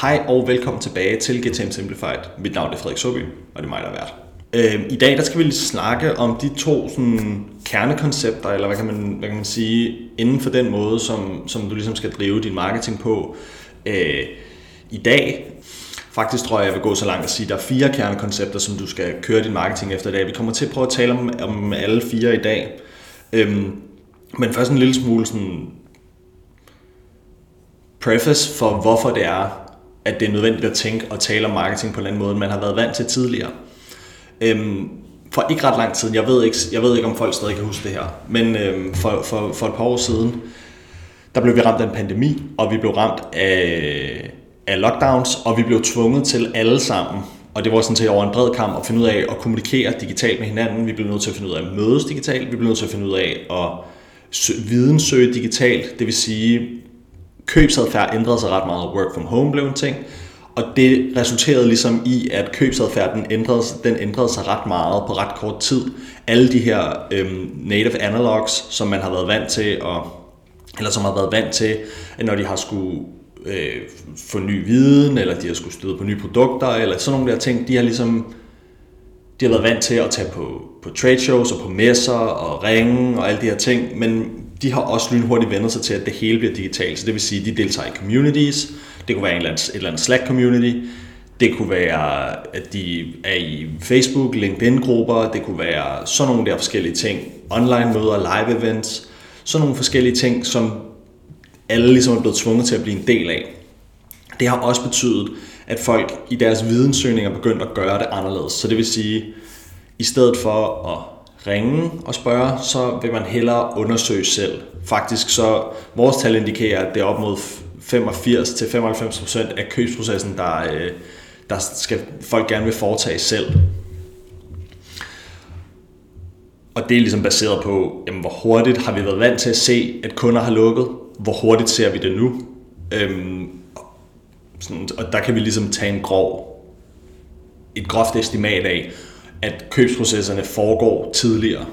Hej og velkommen tilbage til GTM Simplified. Mit navn er Frederik Søby, og det er mig, der er vært. Øhm, I dag der skal vi lige snakke om de to sådan, kernekoncepter, eller hvad kan, man, hvad kan man sige, inden for den måde, som, som du ligesom skal drive din marketing på øh, i dag. Faktisk tror jeg, jeg vil gå så langt at sige, at der er fire kernekoncepter, som du skal køre din marketing efter i dag. Vi kommer til at prøve at tale om, om alle fire i dag. Øhm, men først en lille smule sådan preface for, hvorfor det er, at det er nødvendigt at tænke og tale om marketing på en anden måde, end man har været vant til tidligere. Øhm, for ikke ret lang tid, jeg ved ikke, jeg ved ikke om folk stadig kan huske det her, men øhm, for, for, for et par år siden, der blev vi ramt af en pandemi, og vi blev ramt af, af lockdowns, og vi blev tvunget til alle sammen, og det var sådan set over en bred kamp, at finde ud af at kommunikere digitalt med hinanden. Vi blev nødt til at finde ud af at mødes digitalt, vi blev nødt til at finde ud af at vidensøge digitalt, det vil sige, købsadfærd ændrede sig ret meget, work from home blev en ting, og det resulterede ligesom i, at købsadfærden ændrede, den ændrede sig ret meget på ret kort tid. Alle de her øhm, native analogs, som man har været vant til, at, eller som har været vant til, at når de har skulle øh, få ny viden, eller de har skulle støde på nye produkter, eller sådan nogle der ting, de har ligesom de har været vant til at tage på, på trade shows og på messer og ringe og alle de her ting, men de har også lynhurtigt vendt sig til, at det hele bliver digitalt. Så det vil sige, at de deltager i communities. Det kunne være en eller anden, et eller andet Slack community. Det kunne være, at de er i Facebook, LinkedIn-grupper. Det kunne være sådan nogle der forskellige ting. Online-møder, live events. Sådan nogle forskellige ting, som alle ligesom er blevet tvunget til at blive en del af. Det har også betydet, at folk i deres videnssøgninger er begyndt at gøre det anderledes. Så det vil sige, i stedet for at ringe og spørge, så vil man hellere undersøge selv. Faktisk så, vores tal indikerer, at det er op mod 85-95% af købsprocessen, der, øh, der skal folk gerne vil foretage selv. Og det er ligesom baseret på, jamen, hvor hurtigt har vi været vant til at se, at kunder har lukket? Hvor hurtigt ser vi det nu? Øhm, sådan, og der kan vi ligesom tage en grov, et groft estimat af, at købsprocesserne foregår tidligere.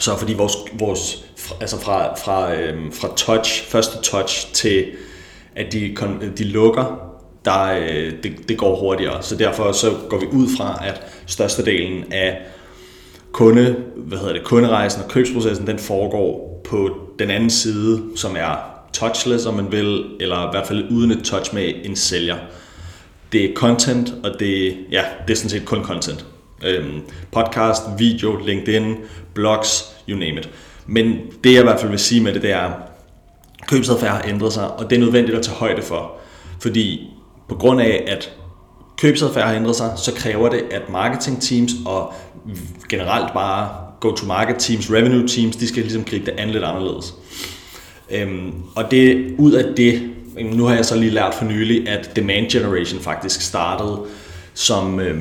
Så fordi vores, vores altså fra, fra, øhm, fra touch, første touch til at de, de lukker, der, øh, det, det går hurtigere. Så derfor så går vi ud fra, at størstedelen af kunde, hvad hedder det, kunderejsen og købsprocessen, den foregår på den anden side, som er touchless, om man vil, eller i hvert fald uden et touch med en sælger. Det er content, og det, ja, det er sådan set kun content. Øhm, podcast, video, LinkedIn, blogs, you name it. Men det jeg i hvert fald vil sige med det, det er, købsadfærd har ændret sig, og det er nødvendigt at tage højde for. Fordi på grund af, at købsadfærd har ændret sig, så kræver det, at marketing teams og generelt bare go-to-market teams, revenue teams, de skal ligesom gribe det an lidt anderledes. Øhm, og det ud af det, nu har jeg så lige lært for nylig, at demand generation faktisk startede som, øh,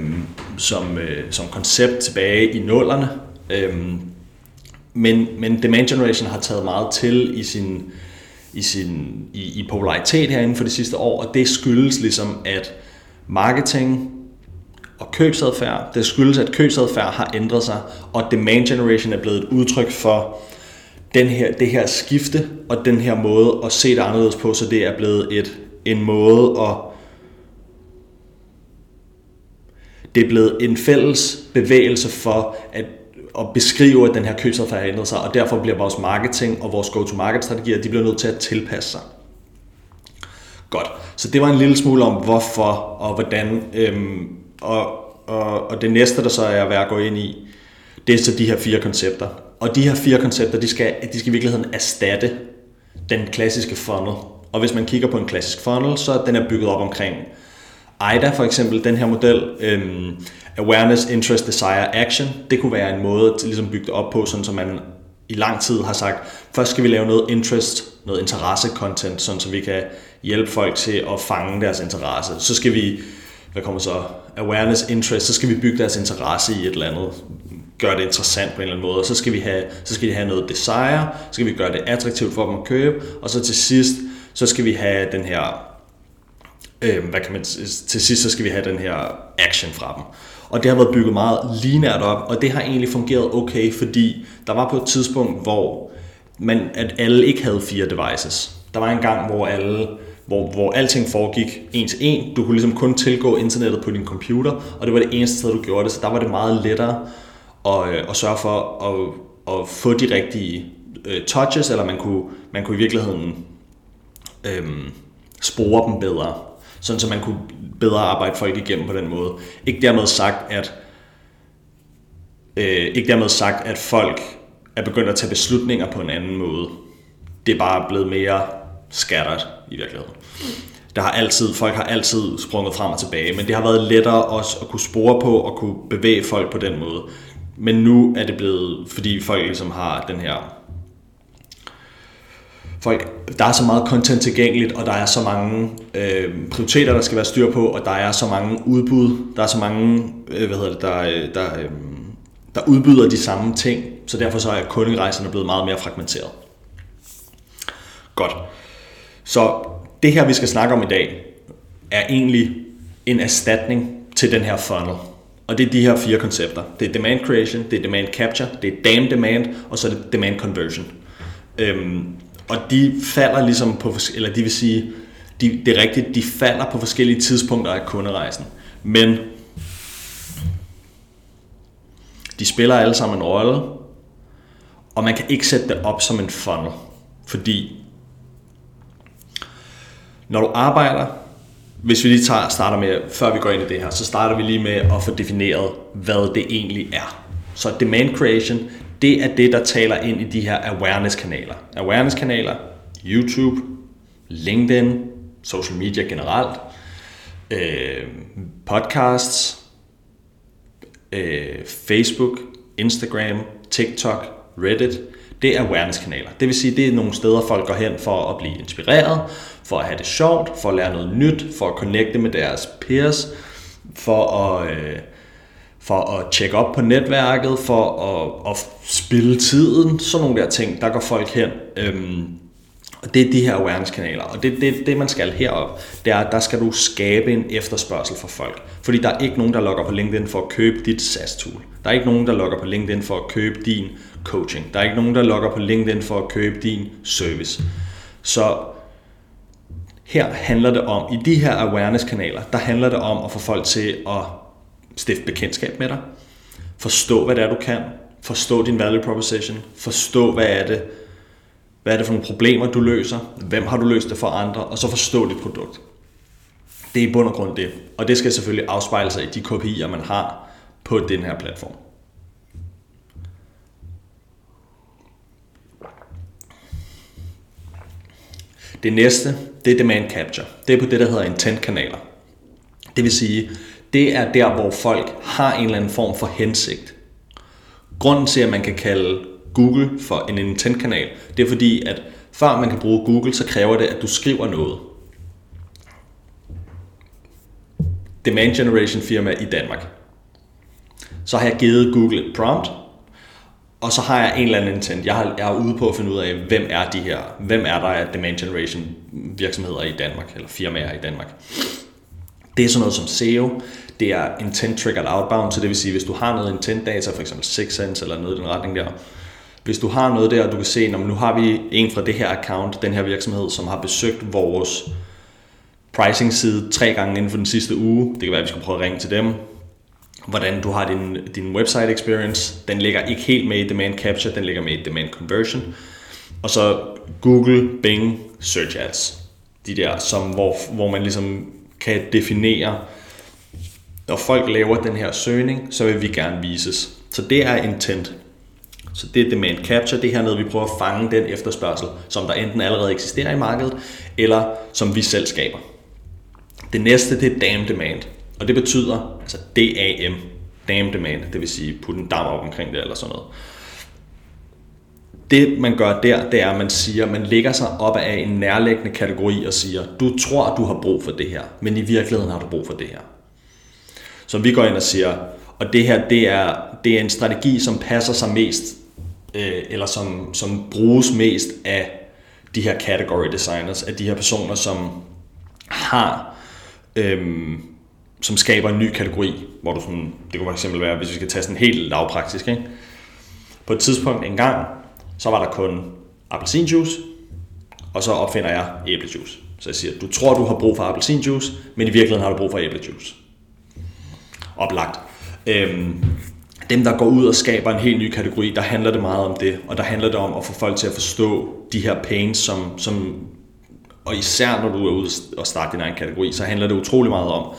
som, øh, som koncept tilbage i nullerne. Øh, men, men demand generation har taget meget til i sin, i, sin, i, i popularitet herinde for de sidste år, og det skyldes ligesom, at marketing og købsadfærd, det skyldes, at købsadfærd har ændret sig, og demand generation er blevet et udtryk for den her, det her skifte, og den her måde at se det anderledes på, så det er blevet et, en måde at det er blevet en fælles bevægelse for at, at beskrive, at den her købsadfærd har ændret sig, og derfor bliver vores marketing og vores go-to-market-strategier, de bliver nødt til at tilpasse sig. Godt, så det var en lille smule om hvorfor og hvordan, øhm, og, og, og det næste, der så er værd at gå ind i, det er så de her fire koncepter. Og de her fire koncepter, de skal, de skal i virkeligheden erstatte den klassiske funnel. Og hvis man kigger på en klassisk funnel, så den er bygget op omkring AIDA for eksempel, den her model, øhm, Awareness, Interest, Desire, Action, det kunne være en måde ligesom at ligesom bygge det op på, sådan så man i lang tid har sagt, først skal vi lave noget interest, noget interesse-content, sådan så vi kan hjælpe folk til at fange deres interesse. Så skal vi, hvad kommer så, awareness, interest, så skal vi bygge deres interesse i et eller andet, gøre det interessant på en eller anden måde, og så skal vi have, så skal de have noget desire, så skal vi gøre det attraktivt for dem at købe, og så til sidst, så skal vi have den her øh, hvad kan man, til sidst så skal vi have den her action fra dem. Og det har været bygget meget linært op, og det har egentlig fungeret okay, fordi der var på et tidspunkt, hvor man, at alle ikke havde fire devices. Der var en gang, hvor alle hvor, hvor alting foregik en til en. Du kunne ligesom kun tilgå internettet på din computer, og det var det eneste sted, du gjorde det, så der var det meget lettere at, øh, at sørge for at, at få de rigtige øh, touches, eller man kunne, man kunne i virkeligheden øh, spore dem bedre, sådan så man kunne bedre arbejde folk igennem på den måde. Ikke dermed sagt, at øh, ikke dermed sagt, at folk er begyndt at tage beslutninger på en anden måde. Det er bare blevet mere skattert i virkeligheden. Der har altid, folk har altid sprunget frem og tilbage, men det har været lettere også at kunne spore på og kunne bevæge folk på den måde. Men nu er det blevet, fordi folk ligesom har den her folk, der er så meget content tilgængeligt, og der er så mange øh, prioriteter, der skal være styr på, og der er så mange udbud, der er så mange, øh, hvad hedder det, der, øh, der, øh, der udbyder de samme ting, så derfor så er kunderejserne blevet meget mere fragmenteret. Godt. Så det her, vi skal snakke om i dag, er egentlig en erstatning til den her funnel. Og det er de her fire koncepter. Det er demand creation, det er demand capture, det er damn demand, og så er det demand conversion. Øhm, og de falder ligesom på, eller de vil sige, de, det er rigtigt, de falder på forskellige tidspunkter af kunderejsen. Men de spiller alle sammen en rolle, og man kan ikke sætte det op som en funnel, fordi når du arbejder, hvis vi lige tager, starter med, før vi går ind i det her, så starter vi lige med at få defineret, hvad det egentlig er. Så demand creation, det er det, der taler ind i de her awareness-kanaler. Awareness-kanaler, YouTube, LinkedIn, social media generelt, øh, podcasts, øh, Facebook, Instagram, TikTok, Reddit, det er awareness-kanaler. Det vil sige, det er nogle steder, folk går hen for at blive inspireret, for at have det sjovt, for at lære noget nyt, for at connecte med deres peers, for at, øh, for at tjekke op på netværket, for at, at spille tiden, sådan nogle der ting, der går folk hen. Øhm, og det er de her awareness-kanaler. Og det, det, det man skal herop, det er, at der skal du skabe en efterspørgsel for folk. Fordi der er ikke nogen, der logger på LinkedIn for at købe dit SaaS-tool. Der er ikke nogen, der logger på LinkedIn for at købe din coaching. Der er ikke nogen, der logger på LinkedIn for at købe din service. Så her handler det om, i de her awareness-kanaler, der handler det om at få folk til at stifte bekendtskab med dig, forstå, hvad det er, du kan, forstå din value proposition, forstå, hvad er det, hvad er det for nogle problemer, du løser, hvem har du løst det for andre, og så forstå dit produkt. Det er i bund og grund det. Og det skal selvfølgelig afspejle sig i de KPI'er, man har på den her platform. Det næste, det er demand capture. Det er på det, der hedder intent-kanaler. Det vil sige, det er der, hvor folk har en eller anden form for hensigt. Grunden til, at man kan kalde Google for en intent-kanal, det er fordi, at før man kan bruge Google, så kræver det, at du skriver noget. Demand generation firma i Danmark. Så har jeg givet Google et prompt, og så har jeg en eller anden intent. Jeg, har, jeg er ude på at finde ud af, hvem er de her, hvem er der af demand generation virksomheder i Danmark, eller firmaer i Danmark. Det er sådan noget som SEO, det er intent triggered outbound, så det vil sige, hvis du har noget intent data, for eksempel Sense eller noget i den retning der, hvis du har noget der, og du kan se, nu har vi en fra det her account, den her virksomhed, som har besøgt vores pricing side tre gange inden for den sidste uge, det kan være, at vi skal prøve at ringe til dem, hvordan du har din, din website experience. Den ligger ikke helt med i demand capture, den ligger med i demand conversion. Og så Google, Bing, Search Ads. De der, som, hvor, hvor man ligesom kan definere, når folk laver den her søgning, så vil vi gerne vises. Så det er intent. Så det er demand capture, det her noget, vi prøver at fange den efterspørgsel, som der enten allerede eksisterer i markedet, eller som vi selv skaber. Det næste, det er damn demand. Og det betyder, altså DAM, damn demand, det vil sige putte en dam op omkring det eller sådan noget. Det man gør der, det er, at man siger, man lægger sig op af en nærliggende kategori og siger, du tror, du har brug for det her, men i virkeligheden har du brug for det her. Så vi går ind og siger, og det her, det er, det er en strategi, som passer sig mest, øh, eller som, som bruges mest af de her category designers, af de her personer, som har øhm, som skaber en ny kategori, hvor du sådan, det kunne fx være, hvis vi skal tage sådan helt lavpraktisk, ikke? På et tidspunkt engang, så var der kun appelsinjuice, og så opfinder jeg æblejuice. Så jeg siger, du tror, du har brug for appelsinjuice, men i virkeligheden har du brug for æblejuice. Oplagt. Øhm, dem, der går ud og skaber en helt ny kategori, der handler det meget om det, og der handler det om at få folk til at forstå de her pains, som, som og især når du er ude og starte din egen kategori, så handler det utrolig meget om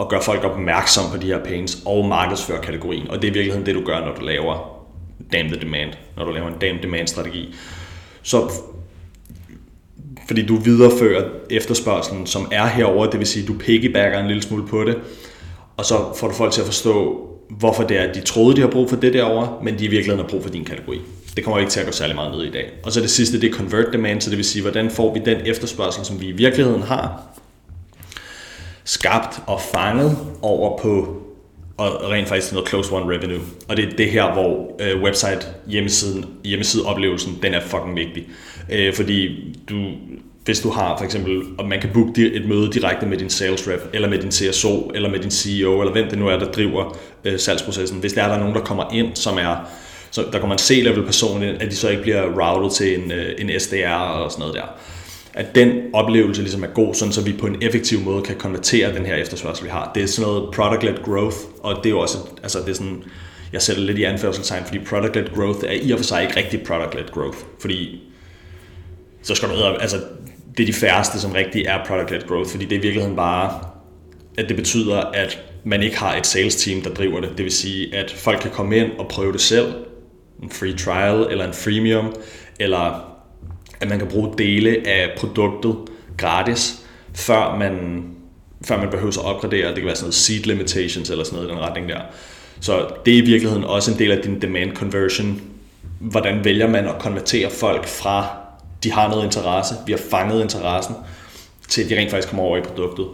at gøre folk opmærksom på de her pains og markedsføre kategorien. Og det er i virkeligheden det, du gør, når du laver Damn the Demand, når du laver en Damn Demand strategi. Så fordi du viderefører efterspørgselen, som er herover, det vil sige, du piggybacker en lille smule på det, og så får du folk til at forstå, hvorfor det er, at de troede, de har brug for det derovre, men de i virkeligheden har brug for din kategori. Det kommer ikke til at gå særlig meget ned i dag. Og så det sidste, det er convert demand, så det vil sige, hvordan får vi den efterspørgsel, som vi i virkeligheden har, skabt og fanget over på og rent faktisk noget close one revenue. Og det er det her, hvor øh, website hjemmesiden, hjemmesideoplevelsen, den er fucking vigtig. Øh, fordi du, hvis du har for eksempel, og man kan booke et møde direkte med din sales rep, eller med din CSO, eller med din CEO, eller hvem det nu er, der driver øh, salgsprocessen. Hvis der er der nogen, der kommer ind, som er, så der kommer en C-level person ind, at de så ikke bliver routed til en, øh, en SDR og sådan noget der. At den oplevelse ligesom er god, sådan så vi på en effektiv måde kan konvertere den her efterspørgsel, vi har. Det er sådan noget product-led growth, og det er jo også, altså det er sådan, jeg sætter lidt i anførselstegn, fordi product-led growth er i og for sig ikke rigtig product-led growth, fordi så skal du altså det er de færreste, som rigtig er product-led growth, fordi det er i virkeligheden bare, at det betyder, at man ikke har et sales team, der driver det. Det vil sige, at folk kan komme ind og prøve det selv, en free trial eller en freemium, eller at man kan bruge dele af produktet gratis, før man, før man behøver at opgradere. Det kan være sådan noget seed limitations eller sådan noget i den retning der. Så det er i virkeligheden også en del af din demand conversion. Hvordan vælger man at konvertere folk fra de har noget interesse, vi har fanget interessen, til de rent faktisk kommer over i produktet.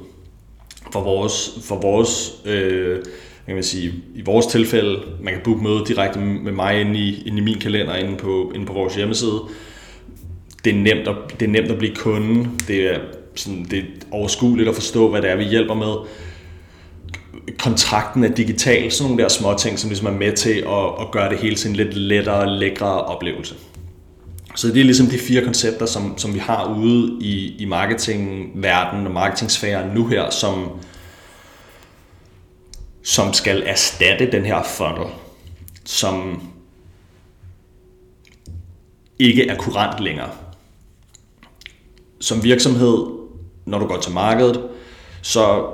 For vores, for vores øh, kan man sige, i vores tilfælde, man kan booke møde direkte med mig inde i, inde i min kalender inde på, inde på vores hjemmeside. Det er, nemt at, det er nemt at blive kunde. Det er, sådan, det er overskueligt at forstå, hvad det er, vi hjælper med. Kontrakten er digital, sådan nogle der små ting, som ligesom er med til at, at gøre det hele til en lidt lettere, lækre oplevelse. Så det er ligesom de fire koncepter, som, som vi har ude i, i marketingverdenen og marketingsfæren nu her, som, som skal erstatte den her funnel, som ikke er kurant længere. Som virksomhed, når du går til markedet, så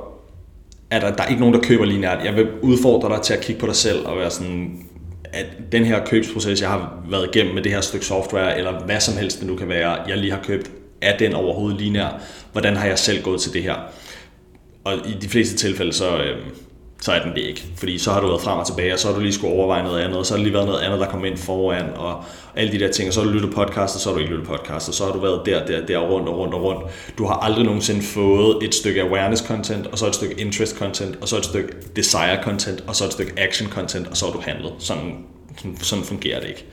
er der, der er ikke nogen, der køber lineært. Jeg vil udfordre dig til at kigge på dig selv og være sådan, at den her købsproces, jeg har været igennem med det her stykke software, eller hvad som helst det nu kan være, jeg lige har købt, er den overhovedet lineær? Hvordan har jeg selv gået til det her? Og i de fleste tilfælde, så, øh, så er den det ikke. Fordi så har du været frem og tilbage, og så har du lige skulle overveje noget andet, og så har der lige været noget andet, der kom ind foran, og alle de der ting, og så har du lyttet podcast, og så har du ikke lyttet podcast, og så har du været der, der, der, rundt og rundt og rundt. Du har aldrig nogensinde fået et stykke awareness content, og så et stykke interest content, og så et stykke desire content, og så et stykke action content, og så har du handlet. Sådan, sådan, sådan fungerer det ikke.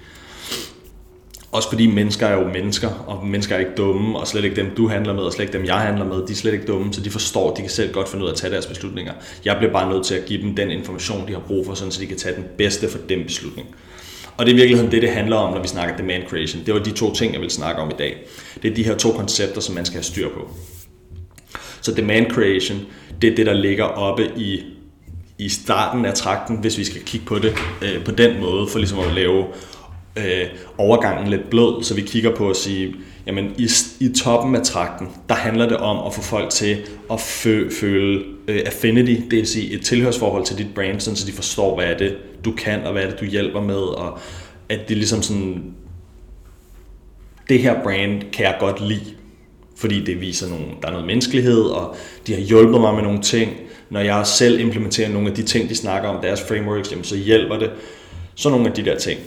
Også fordi mennesker er jo mennesker, og mennesker er ikke dumme, og slet ikke dem, du handler med, og slet ikke dem, jeg handler med, de er slet ikke dumme, så de forstår, de kan selv godt finde ud af at tage deres beslutninger. Jeg bliver bare nødt til at give dem den information, de har brug for, sådan så de kan tage den bedste for dem beslutning. Og det er i virkeligheden det, det handler om, når vi snakker demand creation. Det var de to ting, jeg vil snakke om i dag. Det er de her to koncepter, som man skal have styr på. Så demand creation, det er det, der ligger oppe i, i starten af trakten, hvis vi skal kigge på det øh, på den måde, for ligesom at lave øh, overgangen lidt blød, så vi kigger på at sige, jamen i, i toppen af trakten, der handler det om at få folk til at fø, føle øh, affinity, det vil sige et tilhørsforhold til dit brand, sådan, så de forstår, hvad er det, du kan, og hvad er det, du hjælper med, og at det ligesom sådan, det her brand kan jeg godt lide, fordi det viser, nogle, der er noget menneskelighed, og de har hjulpet mig med nogle ting. Når jeg selv implementerer nogle af de ting, de snakker om, deres frameworks, jamen, så hjælper det. Så nogle af de der ting.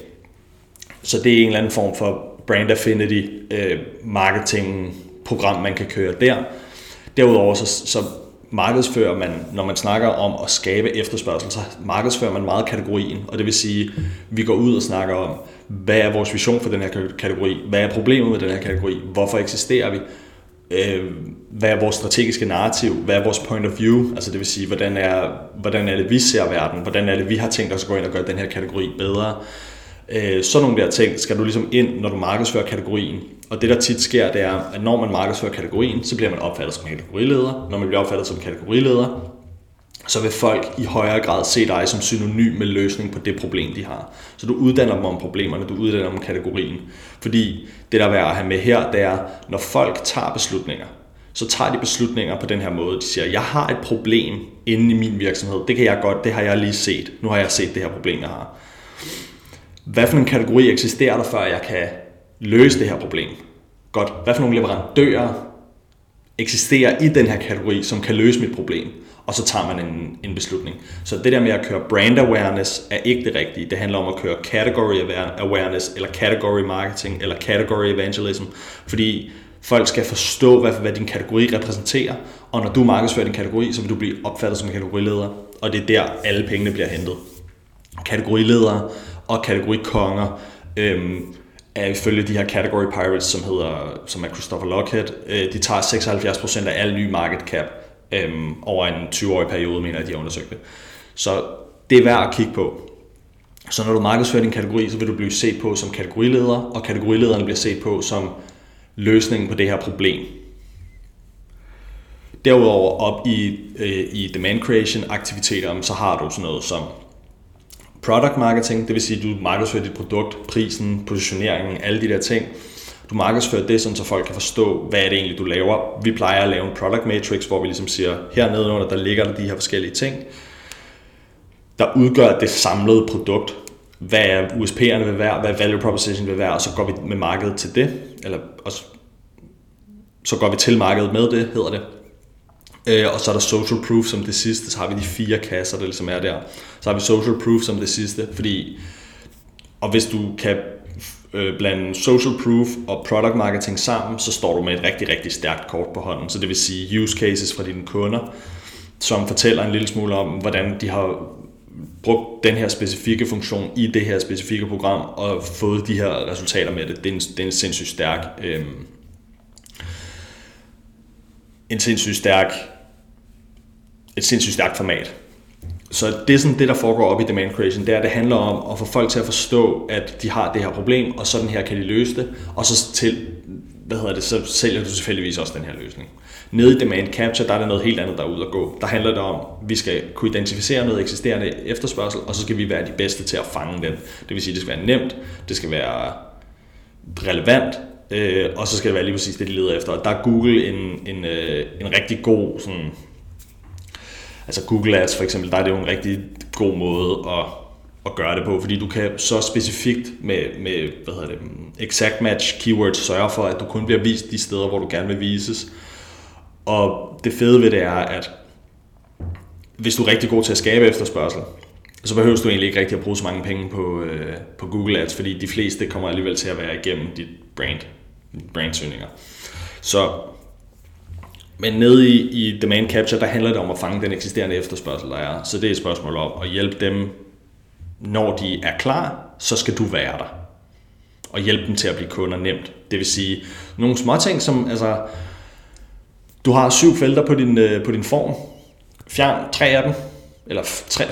Så det er en eller anden form for brand affinity øh, marketing program, man kan køre der. Derudover så, så markedsfører man, når man snakker om at skabe efterspørgsel, så markedsfører man meget kategorien, og det vil sige, vi går ud og snakker om, hvad er vores vision for den her kategori, hvad er problemet med den her kategori, hvorfor eksisterer vi, øh, hvad er vores strategiske narrativ, hvad er vores point of view, altså det vil sige, hvordan er, hvordan er det, vi ser verden, hvordan er det, vi har tænkt os at gå ind og gøre den her kategori bedre, Øh, sådan nogle der ting skal du ligesom ind, når du markedsfører kategorien. Og det der tit sker, det er, at når man markedsfører kategorien, så bliver man opfattet som kategorileder. Når man bliver opfattet som kategorileder, så vil folk i højere grad se dig som synonym med løsning på det problem, de har. Så du uddanner dem om problemerne, du uddanner dem om kategorien. Fordi det der er værd at have med her, det er, når folk tager beslutninger, så tager de beslutninger på den her måde. De siger, jeg har et problem inde i min virksomhed. Det kan jeg godt, det har jeg lige set. Nu har jeg set det her problem, jeg har. Hvad for en kategori eksisterer der, før jeg kan løse det her problem? Godt. Hvad for nogle leverandører eksisterer i den her kategori, som kan løse mit problem? Og så tager man en, en beslutning. Så det der med at køre brand awareness er ikke det rigtige. Det handler om at køre category awareness, eller category marketing, eller category evangelism. Fordi Folk skal forstå, hvad, hvad din kategori repræsenterer, og når du markedsfører din kategori, så vil du blive opfattet som en kategorileder, og det er der, alle pengene bliver hentet. Kategoriledere og kategorikonger øhm, er ifølge de her category pirates, som, hedder, som er Christopher Lockhead, øh, de tager 76% af al ny market cap øhm, over en 20-årig periode, mener jeg, de har undersøgt det. Så det er værd at kigge på. Så når du markedsfører din kategori, så vil du blive set på som kategorileder, og kategorilederne bliver set på som løsningen på det her problem. Derudover op i, øh, i demand creation aktiviteter, så har du sådan noget som product marketing, det vil sige, at du markedsfører dit produkt, prisen, positioneringen, alle de der ting. Du markedsfører det, sådan, så folk kan forstå, hvad er det egentlig, du laver. Vi plejer at lave en product matrix, hvor vi ligesom siger, her nedenunder, der ligger der de her forskellige ting, der udgør det samlede produkt. Hvad er USP'erne vil være, hvad er value proposition vil være, og så går vi med markedet til det, eller også, så går vi til markedet med det, hedder det. Øh, og så er der social proof som det sidste, så har vi de fire kasser, der ligesom er der. Så har vi social proof som det sidste, fordi, og hvis du kan øh, blande social proof og product marketing sammen, så står du med et rigtig, rigtig stærkt kort på hånden. Så det vil sige use cases fra dine kunder, som fortæller en lille smule om, hvordan de har brugt den her specifikke funktion i det her specifikke program og fået de her resultater med det. Det er en, det er en sindssygt stærk øh, en sindssygt stærk et sindssygt stærkt format. Så det er sådan det, der foregår op i demand creation, det er, at det handler om at få folk til at forstå, at de har det her problem, og sådan her kan de løse det, og så til, hvad hedder det, så sælger du selvfølgelig også den her løsning. Nede i demand capture, der er der noget helt andet, der er ude at gå. Der handler det om, at vi skal kunne identificere noget eksisterende efterspørgsel, og så skal vi være de bedste til at fange den. Det vil sige, at det skal være nemt, det skal være relevant, øh, og så skal det være lige præcis det, de leder efter. Og der er Google en, en, øh, en rigtig god sådan, altså Google Ads for eksempel, der er det jo en rigtig god måde at, at gøre det på, fordi du kan så specifikt med, med hvad hedder det, exact match keywords sørge for, at du kun bliver vist de steder, hvor du gerne vil vises. Og det fede ved det er, at hvis du er rigtig god til at skabe efterspørgsel, så behøver du egentlig ikke rigtig at bruge så mange penge på, øh, på Google Ads, fordi de fleste kommer alligevel til at være igennem dit brand, brandsøgninger. Så, men nede i, i demand capture, der handler det om at fange den eksisterende efterspørgsel, der er. Så det er et spørgsmål om at hjælpe dem, når de er klar, så skal du være der. Og hjælpe dem til at blive kunder nemt. Det vil sige, nogle små ting som, altså, du har syv felter på din, øh, på din form. Fjern tre af dem, eller tre,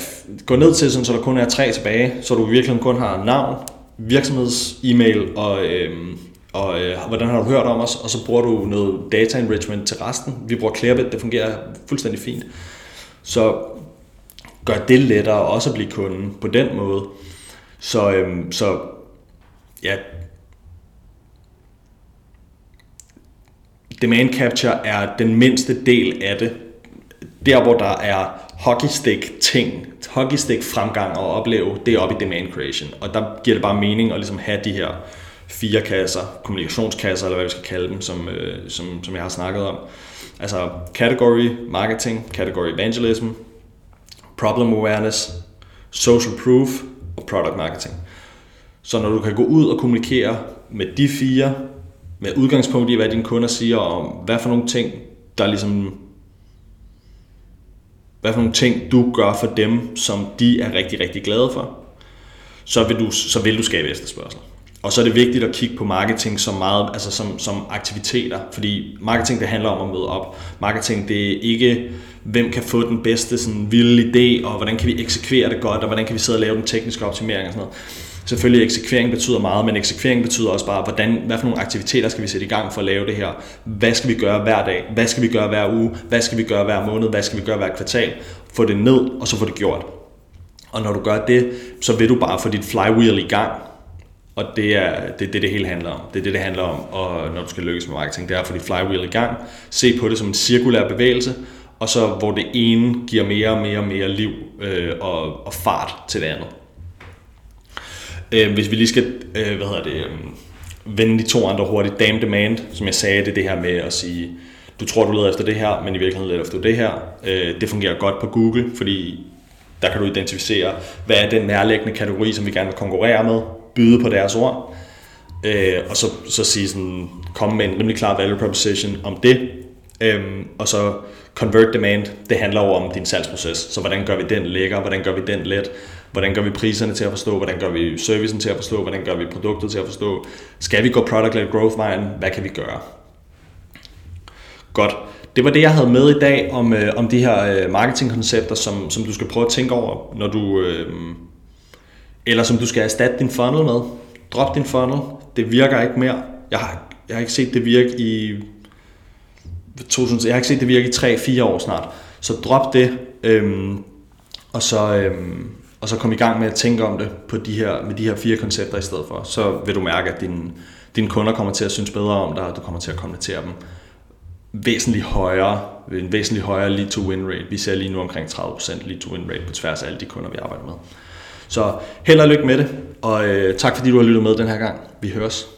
gå ned til, sådan, så der kun er tre tilbage, så du virkelig kun har navn, virksomheds-e-mail og, øhm, og øh, hvordan har du hørt om os, og så bruger du noget data enrichment til resten. Vi bruger Clearbit, det fungerer fuldstændig fint. Så gør det lettere også at blive kunde på den måde. Så, øhm, så ja, demand capture er den mindste del af det. Der, hvor der er hockeystick ting, hockeystick fremgang og opleve, det er op i demand creation. Og der giver det bare mening at ligesom have de her fire kasser, kommunikationskasser, eller hvad vi skal kalde dem, som, øh, som, som jeg har snakket om. Altså category marketing, category evangelism, problem awareness, social proof og product marketing. Så når du kan gå ud og kommunikere med de fire, med udgangspunkt i, hvad dine kunder siger om, hvad for nogle ting, der ligesom hvad for nogle ting du gør for dem, som de er rigtig, rigtig glade for, så vil du, så vil du skabe efterspørgsel. Og så er det vigtigt at kigge på marketing som, meget, altså som, som aktiviteter, fordi marketing det handler om at møde op. Marketing det er ikke, hvem kan få den bedste sådan, vilde idé, og hvordan kan vi eksekvere det godt, og hvordan kan vi sidde og lave den tekniske optimering og sådan noget. Selvfølgelig eksekvering betyder meget, men eksekvering betyder også bare, hvordan, hvad for nogle aktiviteter skal vi sætte i gang for at lave det her? Hvad skal vi gøre hver dag? Hvad skal vi gøre hver uge? Hvad skal vi gøre hver måned? Hvad skal vi gøre hver kvartal? Få det ned, og så få det gjort. Og når du gør det, så vil du bare få dit flywheel i gang, og det er det, det, det hele handler om. Det er det, det handler om, og når du skal lykkes med marketing, det er at få dit flywheel i gang. Se på det som en cirkulær bevægelse, og så hvor det ene giver mere og mere og mere liv øh, og, og fart til det andet. Øh, hvis vi lige skal, øh, hvad hedder det, øh, vende de to andre hurtigt. Dame demand, som jeg sagde, det er det her med at sige, du tror, du leder efter det her, men i virkeligheden leder efter det her. Øh, det fungerer godt på Google, fordi der kan du identificere, hvad er den nærliggende kategori, som vi gerne vil konkurrere med, byde på deres ord, øh, og så, så sige sådan, komme med en rimelig klar value proposition om det, øh, og så convert demand, det handler jo om din salgsproces, så hvordan gør vi den lækker, hvordan gør vi den let, hvordan gør vi priserne til at forstå, hvordan gør vi servicen til at forstå, hvordan gør vi produktet til at forstå, skal vi gå product-led growth-vejen, hvad kan vi gøre? Godt. Det var det, jeg havde med i dag om, øh, om de her øh, marketingkoncepter, som, som du skal prøve at tænke over, når du, øh, eller som du skal erstatte din funnel med. Drop din funnel. Det virker ikke mere. Jeg har, jeg har ikke set det virke i 2000, jeg har ikke set det virke i 3-4 år snart. Så drop det, øhm, og, så, øhm, og så kom i gang med at tænke om det på de her, med de her fire koncepter i stedet for. Så vil du mærke, at dine, dine kunder kommer til at synes bedre om dig, og du kommer til at konvertere dem væsentligt højere, en væsentligt højere lead to win rate. Vi ser lige nu omkring 30% lead to win rate på tværs af alle de kunder, vi arbejder med. Så held og lykke med det, og øh, tak fordi du har lyttet med den her gang. Vi høres.